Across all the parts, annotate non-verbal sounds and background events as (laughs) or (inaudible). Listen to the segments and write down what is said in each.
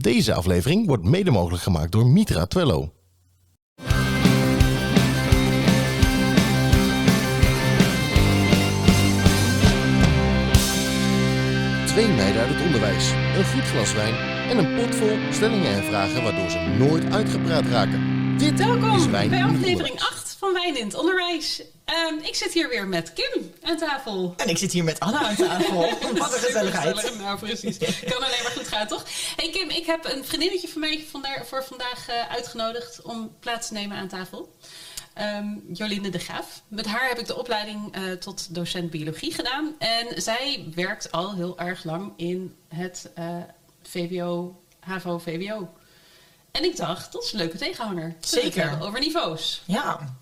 Deze aflevering wordt mede mogelijk gemaakt door Mitra Twello. Twee meiden uit het onderwijs, een goed glas wijn en een pot vol stellingen en vragen waardoor ze nooit uitgepraat raken. Dit is Welkom Wijn bij aflevering Onderwijs. 8 van Wijn in het Onderwijs. Ehm, ik zit hier weer met Kim aan tafel. En ik zit hier met Anna aan tafel. (laughs) Wat een gezelligheid. Nou, precies. Kan alleen maar goed gaan, toch? Hey Kim, ik heb een vriendinnetje van mij voor vandaag eh, uitgenodigd om plaats te nemen aan tafel. Ehm, Jolinde de Graaf. Met haar heb ik de opleiding eh, tot docent biologie gedaan. En zij werkt al heel erg lang in het eh, VWO, HAVO, VWO. En ik dacht, dat is een leuke tegenhanger. Zeker. Over niveaus. Ja.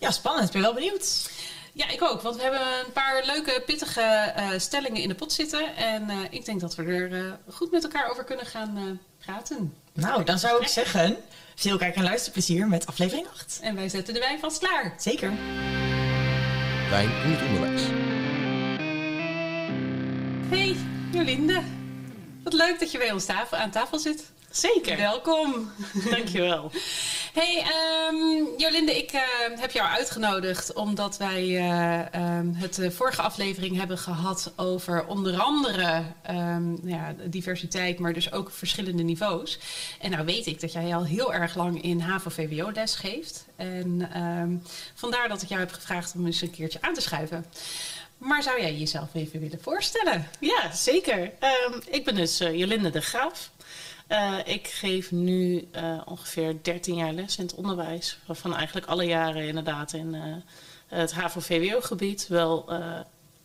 Ja, spannend. Ik ben wel benieuwd. Ja, ik ook. Want we hebben een paar leuke, pittige eh, stellingen in de pot zitten. En eh, ik denk dat we er eh, goed met elkaar over kunnen gaan eh, praten. Nou, dan zou ik zeggen, veel kijk- en luisterplezier met aflevering 8. En wij zetten de wijn vast klaar. Zeker. Wijn in het onderwijs. Hey, Jolinde. Wat leuk dat je bij ons tafel, aan tafel zit. Zeker, Welkom. dankjewel. Hey, ehm, Jolinde, ik eh, heb jou uitgenodigd omdat wij eh, ehm, het de vorige aflevering hebben gehad over onder andere ehm, nou ja, diversiteit, maar dus ook verschillende niveaus. En nou weet ik dat jij al heel erg lang in HAVO-VWO les geeft. En ehm, vandaar dat ik jou heb gevraagd om eens een keertje aan te schuiven. Maar zou jij jezelf even willen voorstellen? Ja, zeker. Ehm, ik ben dus eh, Jolinde de Graaf. Eh, ik geef nu eh, ongeveer 13 jaar les in het onderwijs. Waarvan eigenlijk alle jaren inderdaad in eh, het HAVO-VWO-gebied. Wel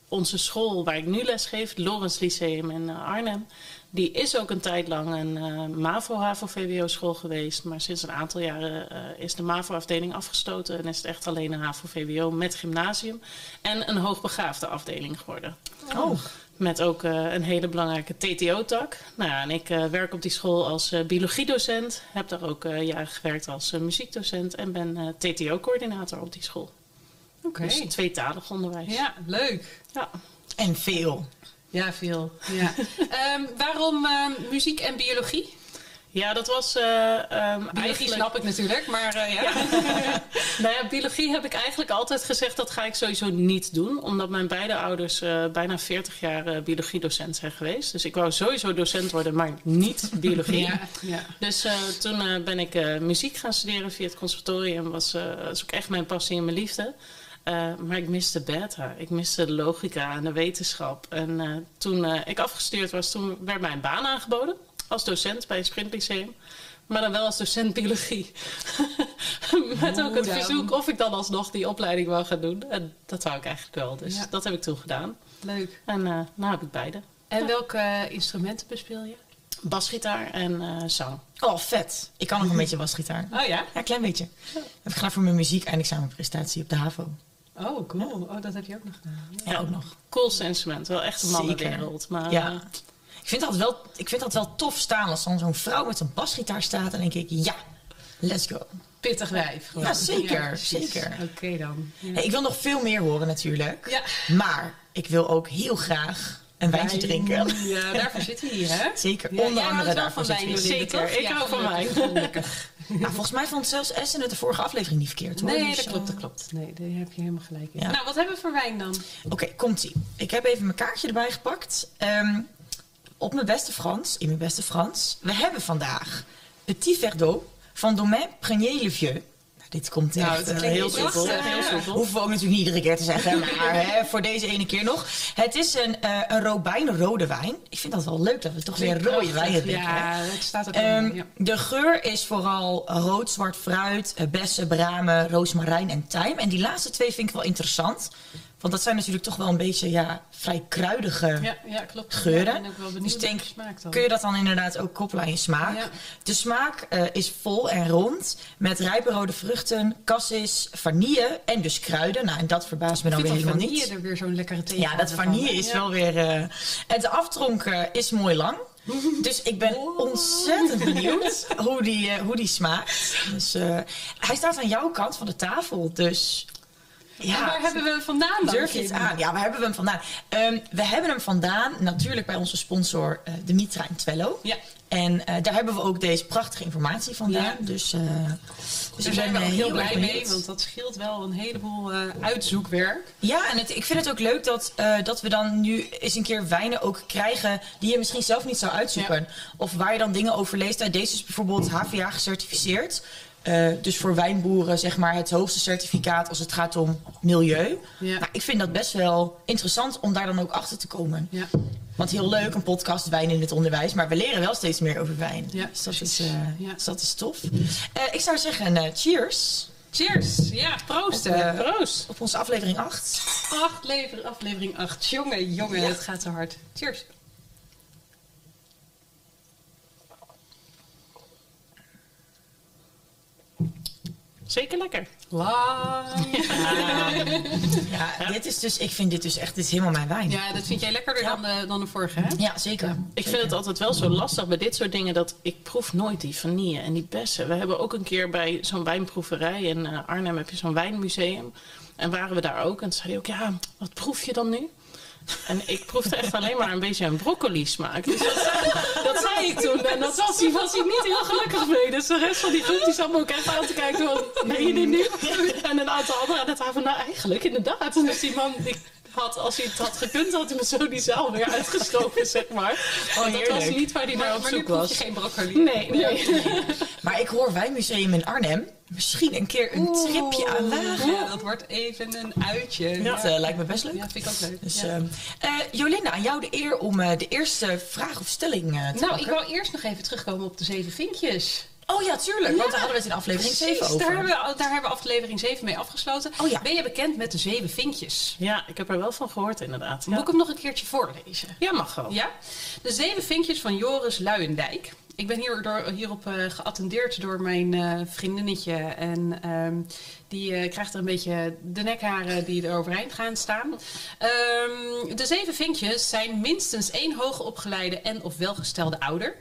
onze school waar ik nu les geef, het Lyceum in Arnhem. Die is ook een tijd lang een MAVO-HAVO-VWO-school geweest. Maar sinds een aantal jaren is de MAVO-afdeling afgestoten. En is het echt alleen een HAVO-VWO met gymnasium. En een hoogbegaafde afdeling geworden. Oh, Met ook eh, een hele belangrijke TTO-tak. Nou ja, en ik eh, werk op die school als eh, biologiedocent. Heb daar ook eh, jaren gewerkt als muziekdocent. En ben eh, TTO-coördinator op die school. Oké. Dus tweetalig onderwijs. Ja, leuk. Ja. en veel. Ja, veel. Ja. (laughs) Ehm, waarom ehm, muziek en biologie? Ja, dat was eh ehm, Biologie eigenlijk... snap ik natuurlijk, maar eh, ja. (laughs) Nou ja, biologie heb ik eigenlijk altijd gezegd dat ga ik sowieso niet doen. Omdat mijn beide ouders eh, bijna 40 jaar biologiedocent zijn geweest. Dus ik wou sowieso docent worden, maar niet (laughs) biologie. Ja, ja. Dus toen ben ik muziek gaan studeren via het conservatorium. Was, dat is ook echt mijn passie en mijn liefde. Maar ik miste beta. Ik miste de logica en de wetenschap. En toen ik afgestudeerd was, toen werd mij een baan aangeboden. Als docent bij het Sprint Lyceum. Maar dan wel als docent biologie. (laughs) Met ook het verzoek of ik dan alsnog die opleiding wou gaan doen. En dat wou ik eigenlijk wel. Dus Ja. dat heb ik toen gedaan. Leuk. En eh nu heb ik beide. En welke eh, instrumenten bespeel je? Basgitaar en eh zang. Oh, vet. Ik kan nog een (laughs) beetje basgitaar. Oh ja? Ja, een klein beetje. Heb ik gedaan voor mijn muziek eindexamenprestatie op de HAVO. Oh, cool. Oh, dat heb je ook nog gedaan. Ja, ook nog. Coolste instrument. Wel echt een Zeker. mannenwereld. Maar Ja. Ik vind, dat wel, ik vind dat wel tof staan als dan zo'n vrouw met een basgitaar staat. En denk ik, ja, let's go. Pittig wijf. gewoon. Ja, zeker, zeker. Oké dan. Ja. Hey, ik wil nog veel meer horen natuurlijk. Ja. Maar ik wil ook heel graag een wijntje drinken. Ja, daarvoor zitten we hier, hè? (laughs) Zeker, Ja, onder andere daarvoor zitten we wijn, Zeker, ik hou van gelukkig. Nou, volgens mij vond zelfs Essen het de vorige aflevering niet verkeerd hoor. Nee, Dus, dat eh, klopt, dat klopt. Nee, daar heb je helemaal gelijk in. Ja. Nou, wat hebben we voor wijn dan? Oké, komt-ie. Ik heb even mijn kaartje erbij gepakt. Ehm, op mijn beste Frans, in mijn beste Frans. We hebben vandaag Petit Verdot van Domaine Prenier Le Vieux. Nou, dit komt Nou, echt eh, heel soepel. Ja. soepel. Hoeven we ook natuurlijk niet iedere keer te zeggen, (laughs) maar hè, voor deze ene keer nog. Het is een, eh een Robijn rode wijn. Ik vind dat wel leuk dat we toch weer rode wijn hè? Ja, het staat ook Ehm, in. Ja. De geur is vooral rood, zwart fruit, eh, bessen, bramen, roosmarijn en tijm. En die laatste twee vind ik wel interessant. Want dat zijn natuurlijk toch wel een beetje ja, vrij kruidige Ja, ja, klopt. geuren. Ja, ik wel Dus denk, dan. kun je dat dan inderdaad ook koppelen aan je smaak? De smaak eh, is vol en rond met rijpe rode vruchten, cassis, vanille en dus kruiden. Nou, en dat verbaast me dan weer helemaal vanille niet. er weer zo'n lekkere thee Ja, dat vanille is wel weer... eh en de aftronk eh, is mooi lang. (laughs) Dus ik ben ontzettend benieuwd (laughs) hoe die, eh, hoe die smaakt. Dus, hij staat aan jouw kant van de tafel, dus Ja. Waar hebben we hem vandaan dan? Durf je het aan? Ja, waar hebben we hem vandaan? Ehm, we hebben hem vandaan natuurlijk bij onze sponsor eh de Mitra in Twello. Ja. En eh, daar hebben we ook deze prachtige informatie vandaan. Ja. Dus, eh dus Daar zijn we eh, heel erg blij mee, want dat scheelt wel een heleboel eh, uitzoekwerk. Ja, en het, ik vind het ook leuk dat, eh, dat we dan nu eens een keer wijnen ook krijgen die je misschien zelf niet zou uitzoeken. Of waar je dan dingen over leest. Deze is bijvoorbeeld HVA gecertificeerd. Eh, dus voor wijnboeren zeg maar het hoogste certificaat als het gaat om milieu. Ja. Nou, ik vind dat best wel interessant om daar dan ook achter te komen. Ja. Want heel leuk, een podcast wijn in het onderwijs. Maar we leren wel steeds meer over wijn. Ja, dus dat is, eh, Ja. dus dat is tof. Eh, ik zou zeggen, cheers. Cheers! Ja, proost! Eh, Proost. Op onze aflevering 8. Acht lever, aflevering 8. Jongen, jongen, het gaat zo hard. Cheers! Zeker lekker. Lang. Ja, dit is dus, ik vind dit dus echt dit is helemaal mijn wijn. Ja, dat vind jij lekkerder Ja. dan, de, dan de vorige, hè? Ja, zeker. Ik vind het altijd wel zo lastig bij dit soort dingen dat ik proef nooit die vanille en die bessen. We hebben ook een keer bij zo'n wijnproeverij in eh, Arnhem heb je zo'n wijnmuseum. En waren we daar ook en toen zei hij ook, ja, wat proef je dan nu? En ik proefde echt alleen maar een beetje een broccoli smaak. Dus dat, dat zei ik toen. En dat was hij, was hij niet heel gelukkig mee. Dus de rest van die groep die zat me ook echt aan te kijken. Ben je dit nu? En een aantal anderen aan het tafel. Nou, eigenlijk inderdaad. En dus die man die had, als hij het had gekund, had hij me zo die zaal weer uitgeschoven, zeg maar. Want dat was niet waar hij naar op maar zoek was. je geen broccoli. Nee, nee. Maar ik hoor Wijnmuseum in Arnhem. Misschien een keer een tripje aan wagen. Ja, dat wordt even een uitje. Dat eh, lijkt me best leuk. Ja, vind ik ook leuk. Dus, Ja. ehm, eh, Jolinda, aan jou de eer om eh, de eerste vraag of stelling te Nou, ik pakken. wil eerst nog even terugkomen op de zeven vinkjes. Oh ja, tuurlijk. Want daar hadden we het in aflevering Precies, 7 over. Daar hebben, we, daar hebben we aflevering 7 mee afgesloten. Oh ja. Ben je bekend met de zeven vinkjes? Ja, ik heb er wel van gehoord inderdaad. Moet ik hem nog een keertje voorlezen? ja mag wel. Ja? De zeven vinkjes van Joris Luijendijk. Ik ben hierdoor, hierop eh, geattendeerd door mijn eh, vriendinnetje. En ehm, die eh, krijgt er een beetje de nekharen die er overeind gaan staan. Ehm, de zeven vinkjes zijn minstens één hoogopgeleide en of welgestelde ouder.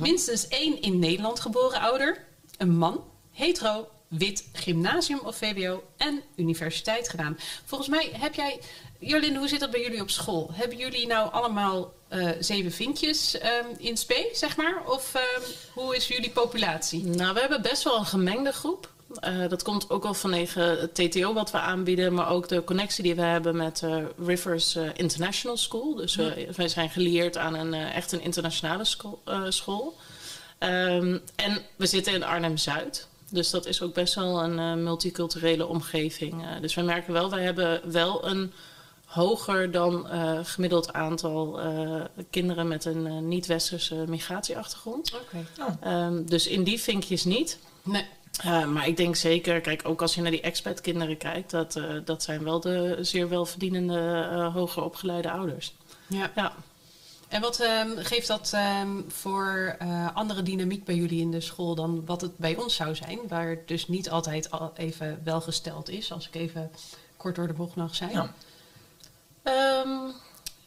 Minstens één in Nederland geboren ouder. Een man, hetero, wit, gymnasium of VWO en universiteit gedaan. Volgens mij heb jij... Jolinde, hoe zit dat bij jullie op school? Hebben jullie nou allemaal eh, zeven vinkjes ehm, in spe, zeg maar? Of ehm, hoe is jullie populatie? Nou, we hebben best wel een gemengde groep. Eh, dat komt ook wel vanwege het TTO wat we aanbieden, maar ook de connectie die we hebben met eh, Rivers International School. Dus wij zijn gelieerd aan een echt een internationale school. school. Ehm, en we zitten in Arnhem-Zuid. Dus dat is ook best wel een multiculturele omgeving. Dus wij merken wel, wij hebben wel een hoger dan eh, gemiddeld aantal eh, kinderen met een eh, niet-westerse migratieachtergrond. Oké. Ehm, dus in die vinkjes niet. Nee. Uh, maar ik denk zeker, kijk, ook als je naar die expat-kinderen kijkt, dat, uh, dat zijn wel de zeer welverdienende, uh, hoger opgeleide ouders. Ja. Ja. En wat um, geeft dat um, voor uh, andere dynamiek bij jullie in de school dan wat het bij ons zou zijn? Waar het dus niet altijd al even welgesteld is, als ik even kort door de bocht mag zijn. Ja. Um,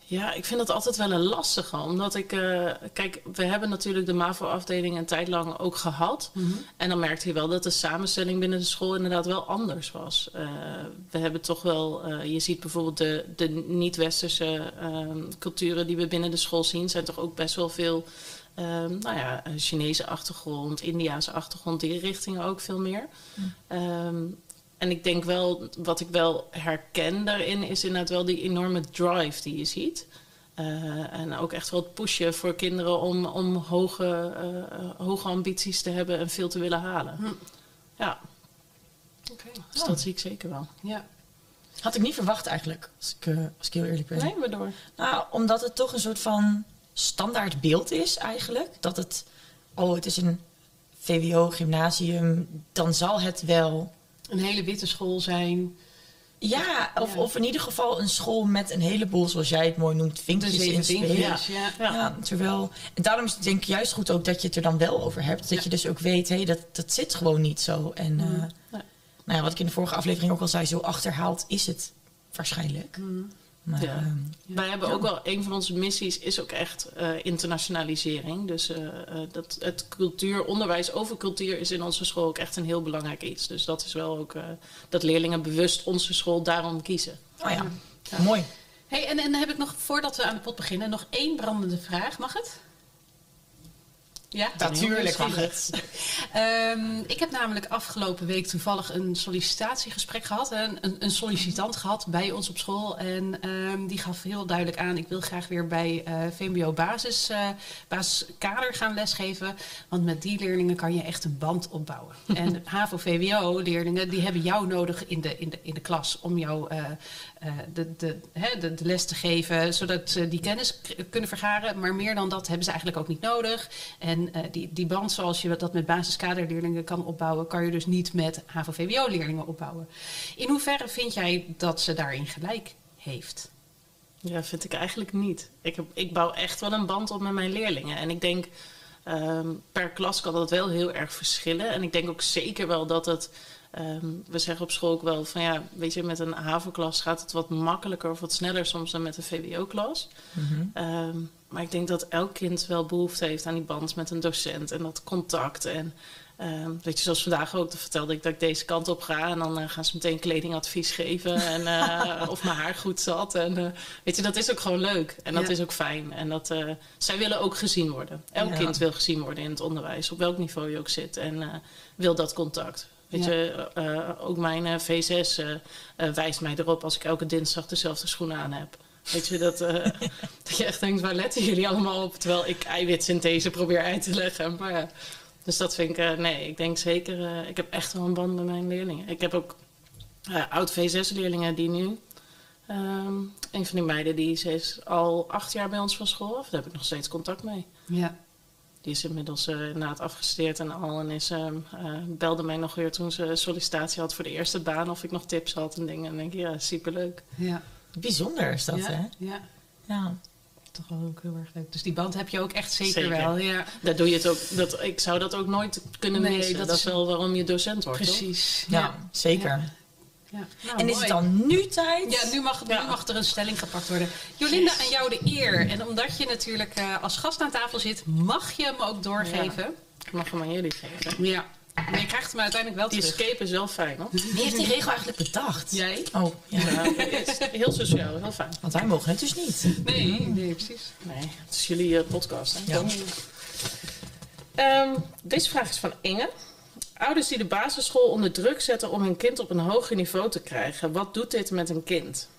ja, ik vind dat altijd wel een lastige. Omdat ik... Uh, kijk, we hebben natuurlijk de MAVO-afdeling een tijd lang ook gehad. Mhm. Mm -hmm. En dan merkte je wel dat de samenstelling binnen de school inderdaad wel anders was. Uh, we hebben toch wel... Uh, je ziet bijvoorbeeld de, de niet-westerse culturen die we binnen de school zien... zijn toch ook best wel veel... Um, nou ja, Chinese achtergrond, Indiaanse achtergrond, die richtingen ook veel meer. Mm. Um, en ik denk wel, wat ik wel herken daarin, is inderdaad wel die enorme drive die je ziet. Uh, en ook echt wel het pushen voor kinderen om, om hoge, uh, hoge ambities te hebben en veel te willen halen. Hm. Ja. Okay. Dus oh. dat zie ik zeker wel. Ja. Had ik niet verwacht eigenlijk, als ik, uh, als ik heel eerlijk ben. Nee, waardoor? Nou, omdat het toch een soort van standaard beeld is eigenlijk. Dat het, oh, het is een VWO, gymnasium, dan zal het wel een hele witte school zijn. Ja, of, ja. of in ieder geval een school met een heleboel, zoals jij het mooi noemt, vinkjes in ja. Ja. ja. terwijl, en daarom is het denk ik juist goed ook dat je het er dan wel over hebt. Dat je dus ook weet, hé, hey, dat, dat zit gewoon niet zo. En mm. uh, nou ja, wat ik in de vorige aflevering ook al zei, zo achterhaald is het waarschijnlijk. Mm. Maar, Ja. ehm, Wij hebben ook wel, een van onze missies is ook echt eh, internationalisering. Dus eh, eh, dat, het cultuur, onderwijs over cultuur is in onze school ook echt een heel belangrijk iets. Dus dat is wel ook dat leerlingen bewust onze school daarom kiezen. oh ja, mooi. Hey, en, en dan heb ik nog, voordat we aan de pot beginnen, nog één brandende vraag. Mag het? Ja? Natuurlijk mag het. (laughs) Ehm, ik heb namelijk afgelopen week toevallig een sollicitatiegesprek gehad. Een, een sollicitant gehad bij ons op school. En ehm, die gaf heel duidelijk aan: ik wil graag weer bij eh, VMBO basis, eh, basiskader gaan lesgeven. Want met die leerlingen kan je echt een band opbouwen. (laughs) en HAVO-VWO-leerlingen die hebben jou nodig in de, in de, in de klas om jou eh, de, de, hè, de, les te geven, zodat ze die kennis kunnen vergaren. Maar meer dan dat hebben ze eigenlijk ook niet nodig. En eh, die, die band zoals je dat met basiskaderleerlingen kan opbouwen, kan je dus niet met HAVO-VWO-leerlingen opbouwen. In hoeverre vind jij dat ze daarin gelijk heeft? Ja, vind ik eigenlijk niet. Ik, ik bouw echt wel een band op met mijn leerlingen. En ik denk, ehm, per klas kan dat wel heel erg verschillen. En ik denk ook zeker wel dat het... ehm, we zeggen op school ook wel van ja, weet je, met een HAVO-klas gaat het wat makkelijker of wat sneller soms dan met een VWO-klas. Ehm, maar ik denk dat elk kind wel behoefte heeft aan die band met een docent en dat contact. En ehm, weet je, zoals vandaag ook, dan vertelde ik dat ik deze kant op ga. En dan eh, gaan ze meteen kledingadvies geven. En eh, (laughs) of mijn haar goed zat. En eh, weet je, dat is ook gewoon leuk. En dat Ja. is ook fijn. En dat, zij willen ook gezien worden. Elk Ja. kind wil gezien worden in het onderwijs, op welk niveau je ook zit. En wil dat contact. Weet je, eh, ook mijn eh, V6 eh, wijst mij erop als ik elke dinsdag dezelfde schoenen aan heb. Weet je, dat, (laughs) dat je echt denkt, waar letten jullie allemaal op? Terwijl ik eiwitsynthese probeer uit te leggen. Maar ja, dus dat vind ik, nee, ik denk zeker, ik heb echt wel een band met mijn leerlingen. Ik heb ook oud V6-leerlingen die nu, ehm, een van die meiden, die ze is al acht jaar bij ons van school af. Daar heb ik nog steeds contact mee. Ja. Die is inmiddels eh inderdaad afgestudeerd en al. En is, ehm, eh, belde mij nog weer toen ze sollicitatie had voor de eerste baan. Of ik nog tips had en dingen. En dan denk ik, ja, superleuk. Ja. Bijzonder is dat, ja. hè? ja. Ja. Toch wel ook heel erg leuk. Dus die band heb je ook echt zeker, Zeker. wel. Ja, Daar doe je het ook. Dat, ik zou dat ook nooit kunnen Nee, missen. dat Dat, is- wel waarom je docent wordt. toch? precies. Ja, zeker. Ja. Ja. Nou, en is mooi. het dan nu tijd? Ja, nu mag, Ja. nu mag er een stelling gepakt worden. Jolinde, aan jou de eer. En omdat je natuurlijk eh, als gast aan tafel zit, mag je hem ook doorgeven. Ik mag hem aan jullie geven. Ja. Maar je krijgt hem uiteindelijk wel Die terug. escape is wel fijn, hoor. Wie heeft die regel eigenlijk bedacht? Jij? Oh, ja. (laughs) Heel sociaal, heel fijn. Want wij mogen het dus niet. Nee, nee, precies. Nee, het is jullie eh, podcast. Hè? Ja. Ehm, deze vraag is van Inge. Ouders die de basisschool onder druk zetten om hun kind op een hoger niveau te krijgen. Wat doet dit met een kind?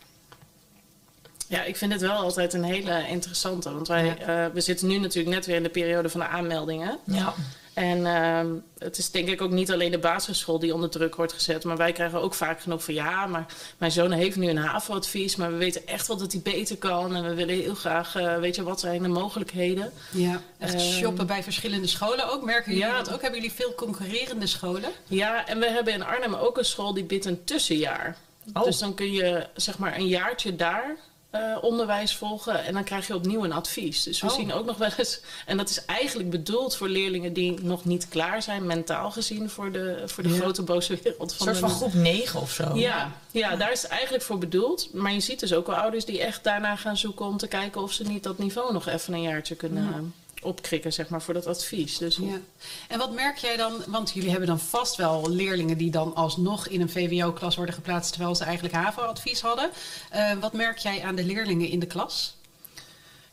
Ja, ik vind het wel altijd een hele interessante. Want wij, eh, we zitten nu natuurlijk net weer in de periode van de aanmeldingen. Ja. En ehm, het is denk ik ook niet alleen de basisschool die onder druk wordt gezet. Maar wij krijgen ook vaak genoeg van ja, maar mijn zoon heeft nu een HAVO-advies. Maar we weten echt wel dat hij beter kan. En we willen heel graag, eh, weet je, wat zijn de mogelijkheden? Ja, echt Ehm, shoppen bij verschillende scholen ook. Merken jullie ja. dat ook? Hebben jullie veel concurrerende scholen? Ja, en we hebben in Arnhem ook een school die biedt een tussenjaar. Oh. Dus dan kun je zeg maar een jaartje daar eh, onderwijs volgen en dan krijg je opnieuw een advies. Dus we Oh. zien ook nog wel eens, en dat is eigenlijk bedoeld voor leerlingen die nog niet klaar zijn, mentaal gezien, voor de, voor de Ja. grote boze wereld Een van soort de van groep 9 of zo. Ja, ja, daar is het eigenlijk voor bedoeld. Maar je ziet dus ook wel ouders die echt daarna gaan zoeken om te kijken of ze niet dat niveau nog even een jaartje kunnen Ja. Opkrikken, zeg maar, voor dat advies. Dus Ja. En wat merk jij dan? Want jullie hebben dan vast wel leerlingen die dan alsnog in een VWO-klas worden geplaatst terwijl ze eigenlijk HAVO-advies hadden. Eh, wat merk jij aan de leerlingen in de klas?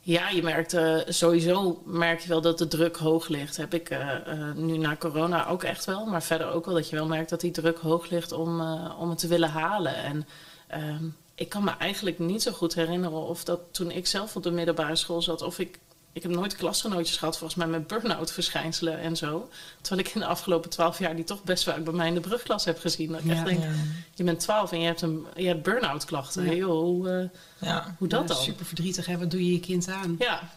Ja, je merkt eh, sowieso merk je wel dat de druk hoog ligt. Heb ik eh, nu na corona ook echt wel. Maar verder ook wel dat je wel merkt dat die druk hoog ligt om, om het te willen halen. En ehm, ik kan me eigenlijk niet zo goed herinneren of dat toen ik zelf op de middelbare school zat, of ik. Ik heb nooit klasgenootjes gehad, volgens mij met burn-out verschijnselen en zo. Terwijl ik in de afgelopen twaalf jaar die toch best vaak bij mij in de brugklas heb gezien. Dat ik Ja. echt denk, Ja. je bent twaalf en je hebt, een, je hebt burn-out klachten. Ja. Joh, hoe, eh, Ja. hoe dat dan? Super verdrietig, hè? Wat doe je je kind aan? Ja,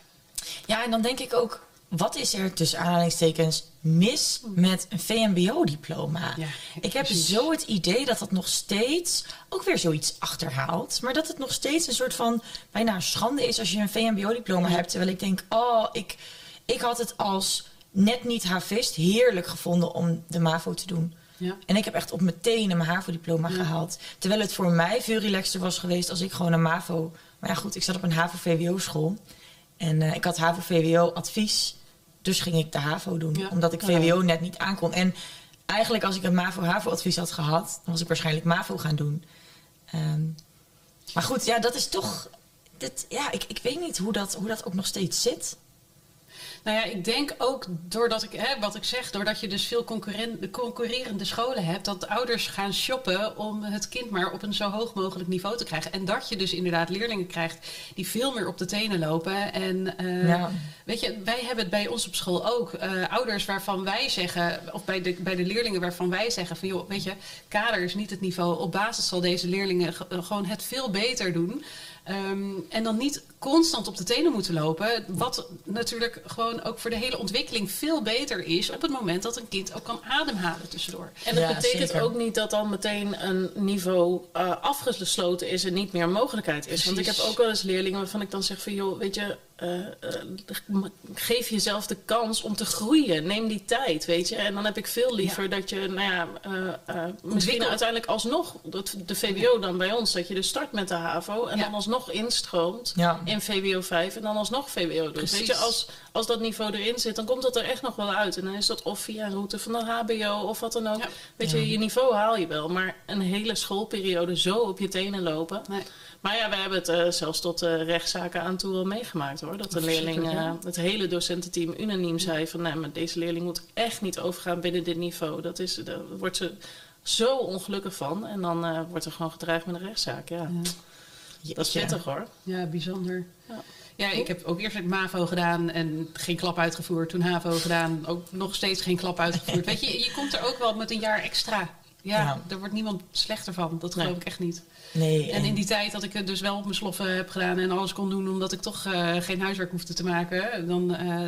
ja, en dan denk ik ook, wat is er tussen aanhalingstekens mis met een VMBO-diploma? Ja, ik heb zo het idee dat dat nog steeds ook weer zoiets achterhaalt. Maar dat het nog steeds een soort van bijna schande is als je een VMBO-diploma hebt. Terwijl ik denk, oh, ik, ik had het als net niet havist heerlijk gevonden om de MAVO te doen. Ja. En ik heb echt op meteen een HAVO-diploma Ja. gehaald. Terwijl het voor mij veel relaxter was geweest als ik gewoon een MAVO Maar ja, goed, ik zat op een HAVO-VWO-school. En eh, ik had HAVO-VWO-advies. Dus ging ik de HAVO doen. Ja. Omdat ik VWO net niet aankon. En eigenlijk als ik een MAVO-HAVO-advies had gehad... dan was ik waarschijnlijk MAVO gaan doen. Ehm, maar goed, ja, dat is toch... Dit, ja, ik, ik weet niet hoe dat, hoe dat ook nog steeds zit. Nou ja, ik denk ook doordat ik, hè, wat ik zeg, doordat je dus veel concurrerende scholen hebt, dat ouders gaan shoppen om het kind maar op een zo hoog mogelijk niveau te krijgen. En dat je dus inderdaad leerlingen krijgt die veel meer op de tenen lopen. En eh, Ja. weet je, wij hebben het bij ons op school ook. eh, ouders waarvan wij zeggen, of bij de, bij de leerlingen waarvan wij zeggen van joh, weet je, kader is niet het niveau. Op basis zal deze leerlingen ge- eh, gewoon het veel beter doen. Ehm, en dan niet constant op de tenen moeten lopen. Wat natuurlijk gewoon ook voor de hele ontwikkeling veel beter is op het moment dat een kind ook kan ademhalen tussendoor. En dat Ja, betekent zeker. ook niet dat dan meteen een niveau eh, afgesloten is en niet meer een mogelijkheid is. Want ik heb ook wel eens leerlingen waarvan ik dan zeg van joh, weet je, eh, eh, geef jezelf de kans om te groeien. Neem die tijd, weet je. En dan heb ik veel liever dat je, nou ja, eh, eh, misschien Ontwikkel. uiteindelijk alsnog, dat, de VWO dan bij ons, dat je dus start met de HAVO en Ja. dan alsnog instroomt Ja. in VWO 5 en dan alsnog VWO. Precies. Weet je, als, als dat niveau erin zit, dan komt dat er echt nog wel uit. En dan is dat of via een route van een HBO of wat dan ook. Ja. Weet je, je niveau haal je wel, maar een hele schoolperiode zo op je tenen lopen. Nee. Maar ja, we hebben het eh, zelfs tot eh, rechtszaken aan toe wel meegemaakt hoor. Dat een leerling, eh, het hele docententeam unaniem zei van nee, maar deze leerling moet echt niet overgaan binnen dit niveau. Dat is, daar wordt ze zo ongelukkig van. En dan eh, wordt er gewoon gedreigd met een rechtszaak. Ja. Dat is pittig hoor. Ja, bijzonder. Ja. Ja, ik heb ook eerst het MAVO gedaan en geen klap uitgevoerd. Toen HAVO gedaan, ook nog steeds geen klap uitgevoerd. (laughs) Weet je, je komt er ook wel met een jaar extra. Ja, Ja. daar wordt niemand slechter van. Dat geloof Nee. ik echt niet. Nee, En in die tijd dat ik het dus wel op mijn sloffen heb gedaan en alles kon doen omdat ik toch eh, geen huiswerk hoefde te maken, dan, eh,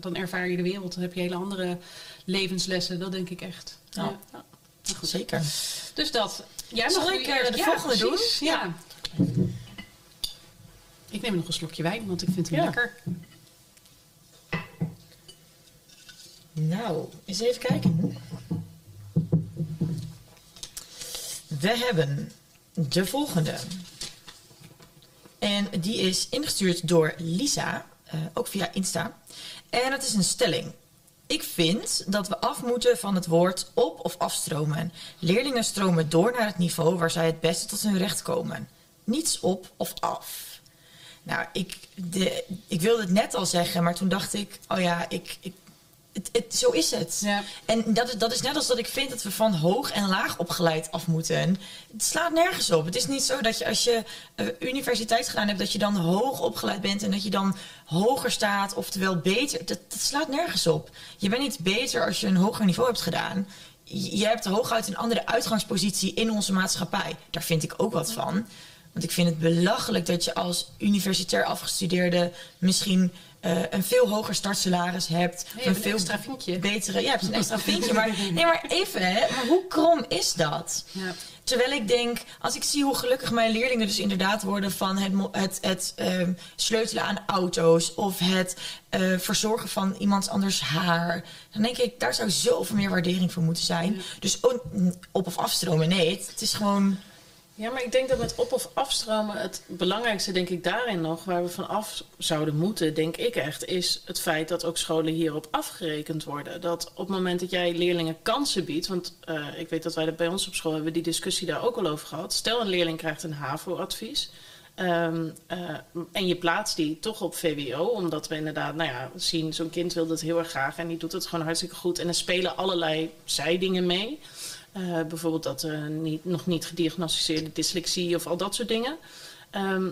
dan ervaar je de wereld. Dan heb je hele andere levenslessen. Dat denk ik echt. Ja. Ja. Goed. Zeker. Dus dat. Jij Zal mag ik, nu eh, eerst- de Ja, volgende doen? Ja. Ik neem nog een slokje wijn, want ik vind hem Ja. lekker. Nou, eens even kijken. We hebben de volgende. En die is ingestuurd door Lisa, eh, ook via Insta. En het is een stelling. Ik vind dat we af moeten van het woord op- of afstromen. Leerlingen stromen door naar het niveau waar zij het beste tot hun recht komen. Niets op of af. Nou, ik, de, ik wilde het net al zeggen, maar toen dacht ik, oh ja, ik, ik, het, het, zo is het. Ja. En dat is, dat is net als dat ik vind dat we van hoog en laag opgeleid af moeten. Het slaat nergens op. Het is niet zo dat je als je eh, universiteit gedaan hebt, dat je dan hoog opgeleid bent en dat je dan hoger staat, oftewel beter. Dat, dat slaat nergens op. Je bent niet beter als je een hoger niveau hebt gedaan. Je je hebt hooguit een andere uitgangspositie in onze maatschappij. Daar vind ik ook wat van. Want ik vind het belachelijk dat je als universitair afgestudeerde misschien eh, een veel hoger startsalaris hebt. Nee, een een veel extra vinkje. betere. Ja, je hebt een extra (laughs) vinkje. Maar, nee, maar even, hè. Maar hoe krom is dat? Ja. Terwijl ik denk, als ik zie hoe gelukkig mijn leerlingen dus inderdaad worden van het, het, het ehm, sleutelen aan auto's of het eh, verzorgen van iemands anders haar, dan denk ik, daar zou zoveel meer waardering voor moeten zijn. Dus op of afstromen, nee, het, het is gewoon. Ja, maar ik denk dat met op- of afstromen het belangrijkste, denk ik, daarin nog, waar we van af zouden moeten, denk ik echt, is het feit dat ook scholen hierop afgerekend worden. Dat op het moment dat jij leerlingen kansen biedt, want eh, ik weet dat wij dat bij ons op school hebben die discussie daar ook al over gehad. Stel een leerling krijgt een HAVO-advies. ehm, eh, en je plaatst die toch op VWO, omdat we inderdaad, nou ja, zien, zo'n kind wil dat heel erg graag en die doet het gewoon hartstikke goed. En er spelen allerlei zijdingen mee. Eh, bijvoorbeeld dat niet, nog niet gediagnosticeerde dyslexie of al dat soort dingen. Ehm,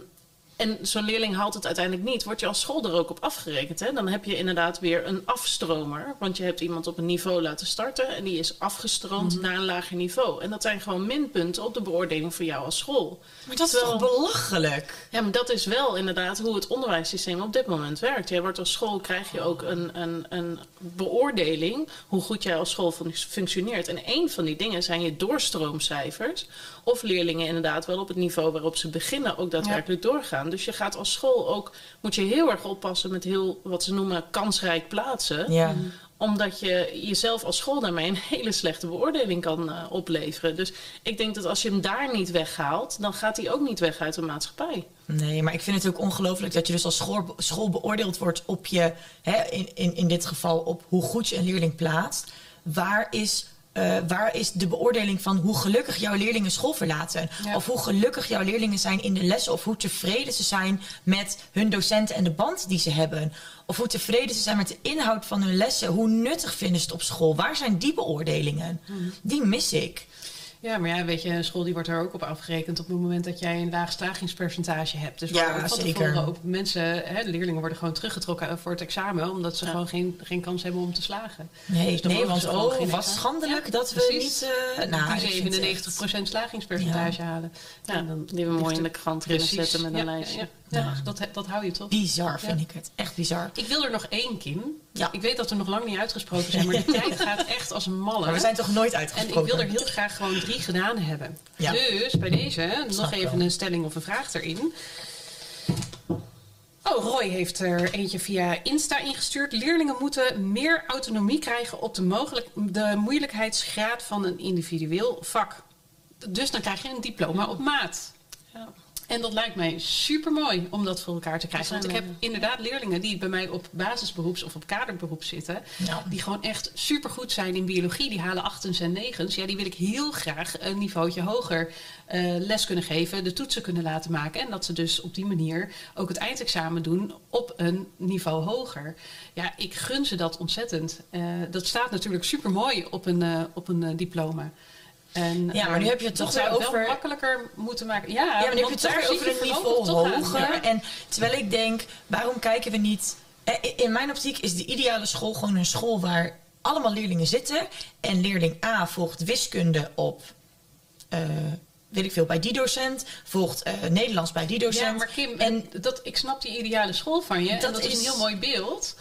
en zo'n leerling haalt het uiteindelijk niet, word je als school er ook op afgerekend. Hè? Dan heb je inderdaad weer een afstromer. Want je hebt iemand op een niveau laten starten en die is afgestroomd naar een lager niveau. En dat zijn gewoon minpunten op de beoordeling voor jou als school. Maar dat is toch belachelijk? Ja, maar dat is wel inderdaad hoe het onderwijssysteem op dit moment werkt. Jij wordt als school, krijg je ook een, een, een beoordeling hoe goed jij als school fun- functioneert. En een van die dingen zijn je doorstroomcijfers. Of leerlingen inderdaad wel op het niveau waarop ze beginnen ook daadwerkelijk doorgaan. Dus je gaat als school ook, moet je heel erg oppassen met heel wat ze noemen kansrijk plaatsen. Ja. omdat je jezelf als school daarmee een hele slechte beoordeling kan eh, opleveren. Dus ik denk dat als je hem daar niet weghaalt, dan gaat hij ook niet weg uit de maatschappij. Nee, maar ik vind het ook ongelooflijk dat je dus als school, school beoordeeld wordt op je, hè, in, in, in dit geval op hoe goed je een leerling plaatst. Waar is uh, waar is de beoordeling van hoe gelukkig jouw leerlingen school verlaten? Ja. Of hoe gelukkig jouw leerlingen zijn in de lessen? Of hoe tevreden ze zijn met hun docenten en de band die ze hebben? Of hoe tevreden ze zijn met de inhoud van hun lessen? Hoe nuttig vinden ze het op school? Waar zijn die beoordelingen? Mm. Die mis ik. Ja, maar ja, weet je, een school die wordt er ook op afgerekend op het moment dat jij een laag slagingspercentage hebt. Dus ja, van zeker. ook mensen, hè, de leerlingen worden gewoon teruggetrokken voor het examen, omdat ze gewoon geen, geen kans hebben om te slagen. Nee, dus nee want oh, was schandelijk ja, dat we precies. niet... Uh, nou, die 97% slagingspercentage halen. Ja, dan die we mooi in de krant kunnen zetten met een lijstje. Ja, dat, dat hou je toch? Bizar vind ik het. Echt bizar. Ik wil er nog één, Kim. Ja. Ik weet dat we nog lang niet uitgesproken zijn, maar (laughs) de tijd gaat echt als een malle. Maar we zijn toch nooit uitgesproken? En ik wil er heel graag gewoon drie gedaan hebben. Ja. Dus bij deze nog even een stelling of een vraag erin. Oh, Roy heeft er eentje via Insta ingestuurd. Leerlingen moeten meer autonomie krijgen op de, mogelijk, de moeilijkheidsgraad van een individueel vak. Dus dan krijg je een diploma op maat. Ja. En dat lijkt mij super mooi om dat voor elkaar te krijgen. Want ik heb inderdaad leerlingen die bij mij op basisberoeps of op kaderberoep zitten. Die gewoon echt super goed zijn in biologie. Die halen achtens en negens. Ja, die wil ik heel graag een niveautje hoger uh, les kunnen geven. De toetsen kunnen laten maken. En dat ze dus op die manier ook het eindexamen doen op een niveau hoger. Ja, ik gun ze dat ontzettend. Uh, dat staat natuurlijk super mooi op een, uh, op een diploma. En, ja, maar nu heb je het toch weer over... wel makkelijker moeten maken. Ja, ja maar nu heb je het toch weer over een niveau hoger. En terwijl ik denk, waarom kijken we niet... In mijn optiek is de ideale school gewoon een school waar allemaal leerlingen zitten. En leerling A volgt wiskunde op... Uh, weet ik veel, bij die docent, volgt uh, Nederlands bij die docent. Ja, maar Kim, en, dat, ik snap die ideale school van je. Dat, dat is een heel mooi beeld.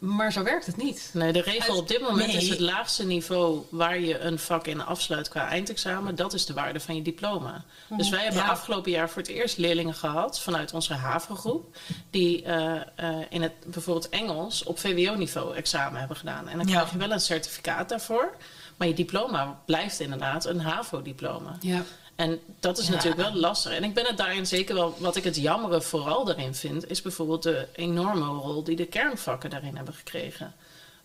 Maar zo werkt het niet. Nee, de regel op dit moment is het laagste niveau waar je een vak in afsluit qua eindexamen. Dat is de waarde van je diploma. Mhm. Dus wij hebben afgelopen jaar voor het eerst leerlingen gehad vanuit onze HAVO-groep. Die uh, uh, in het bijvoorbeeld Engels op VWO-niveau examen hebben gedaan. En dan krijg je wel een certificaat daarvoor. Maar je diploma blijft inderdaad een HAVO-diploma. Ja. En dat is natuurlijk wel lastig. En ik ben het daarin zeker wel, wat ik het jammere vooral daarin vind, is bijvoorbeeld de enorme rol die de kernvakken daarin hebben gekregen.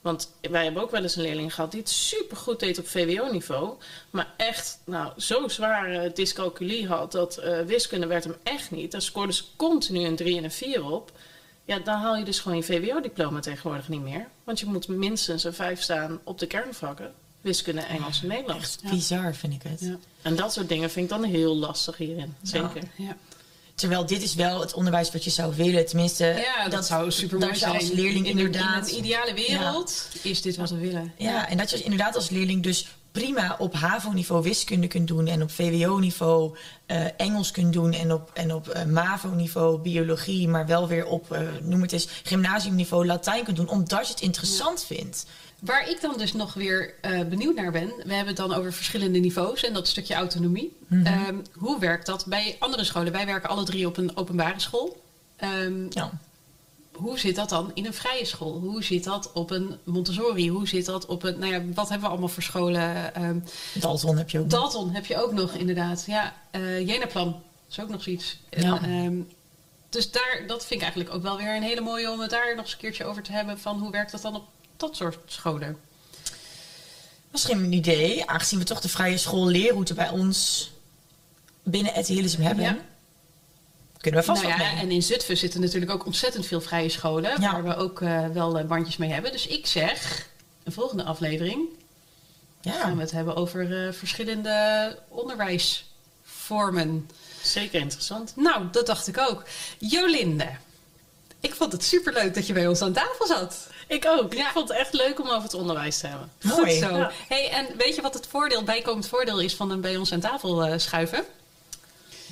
Want wij hebben ook wel eens een leerling gehad die het super goed deed op VWO-niveau. Maar echt nou, zo zware dyscalculie had dat uh, wiskunde werd hem echt niet. Daar scoorde ze continu een 3 en een 4 op. Ja, dan haal je dus gewoon je VWO-diploma tegenwoordig niet meer. Want je moet minstens een 5 staan op de kernvakken wiskunde, Engels en Nederlands. Echt bizar vind ik het. Ja. En dat soort dingen vind ik dan heel lastig hierin. Zeker. Ja. Terwijl dit is wel het onderwijs wat je zou willen. Tenminste, ja, dat, zou super mooi zijn. als leerling in inderdaad. In een ideale wereld is dit wat we willen. Ja, en dat je inderdaad als leerling dus prima op HAVO-niveau wiskunde kunt doen en op VWO-niveau uh, Engels kunt doen en op, en op uh, MAVO-niveau biologie, maar wel weer op, uh, noem het eens, gymnasiumniveau Latijn kunt doen, omdat je het interessant vindt. Waar ik dan dus nog weer uh, benieuwd naar ben, we hebben het dan over verschillende niveaus en dat stukje autonomie. Mm -hmm. um, hoe werkt dat bij andere scholen? Wij werken alle drie op een openbare school. Um, ja. Hoe zit dat dan in een vrije school? Hoe zit dat op een Montessori? Hoe zit dat op een. Nou ja, wat hebben we allemaal voor scholen? Um, Dalton heb je ook Dalton heb je ook nog, inderdaad. Ja, uh, Jenaplan is ook nog zoiets. Ja. En, dus daar, dat vind ik eigenlijk ook wel weer een hele mooie om het daar nog eens een keertje over te hebben. Van hoe werkt dat dan op dat soort scholen? Misschien een idee, aangezien we toch de vrije schoolleerroute bij ons binnen het Hillism hebben. Ja. Kunnen we vast nou ja, En in Zutphen zitten natuurlijk ook ontzettend veel vrije scholen. Ja. Waar we ook uh, wel uh, bandjes mee hebben. Dus ik zeg, een volgende aflevering ja. gaan we het hebben over uh, verschillende onderwijsvormen. Zeker interessant. Nou, dat dacht ik ook. Jolinde, ik vond het superleuk dat je bij ons aan tafel zat. Ik ook. Ja. Ik vond het echt leuk om over het onderwijs te hebben. Mooi. Goed zo. Ja. Hey, en weet je wat het voordeel, bijkomend voordeel is van een bij ons aan tafel uh, schuiven?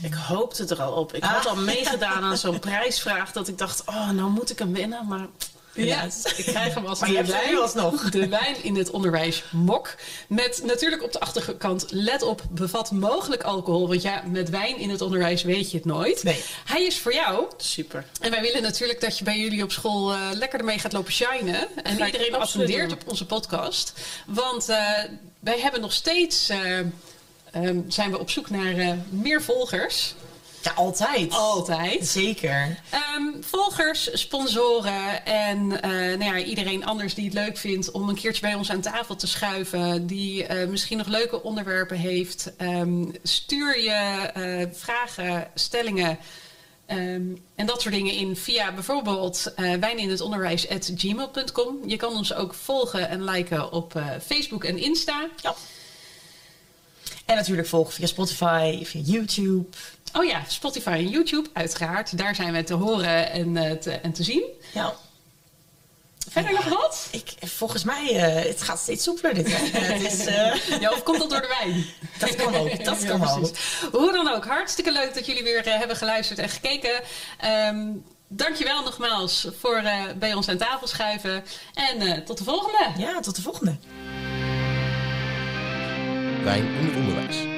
Ik hoopte er al op. Ik ah. had al (laughs) meegedaan aan zo'n prijsvraag dat ik dacht, oh, nou moet ik hem winnen. Maar helaas. ik krijg hem als Maar de wijn, alsnog. de wijn in het onderwijs mok. Met natuurlijk op de achterkant, let op, bevat mogelijk alcohol. Want ja, met wijn in het onderwijs weet je het nooit. Nee. Hij is voor jou. Super. En wij willen natuurlijk dat je bij jullie op school eh, lekker ermee gaat lopen shinen. En Ga iedereen attendeert op onze podcast. Want eh, wij hebben nog steeds... eh, ehm, zijn we op zoek naar meer volgers. Ja, altijd. Altijd. Zeker. Ehm, volgers, sponsoren en eh, nou ja, iedereen anders die het leuk vindt om een keertje bij ons aan tafel te schuiven. Die eh, misschien nog leuke onderwerpen heeft. Ehm, stuur je eh, vragen, stellingen ehm, en dat soort dingen in via bijvoorbeeld uh, wijninhetonderwijs.gmail.com. Je kan ons ook volgen en liken op Facebook en Insta. Ja. En natuurlijk volgen via Spotify, via YouTube. Oh ja, Spotify en YouTube, uiteraard. Daar zijn we te horen en, uh, te, en te zien. Ja. Verder ja, nog wat? Ik, volgens mij, uh, het gaat steeds soepeler dit. Hè? het is, uh... (laughs) ja, of komt dat door de wijn? Dat kan ook, dat kan ja, ook. Hoe dan ook, hartstikke leuk dat jullie weer hebben geluisterd en gekeken. Um, dankjewel nogmaals voor bij ons aan tafel schuiven. En tot de volgende. Ja, tot de volgende. Wijn in het onderwijs.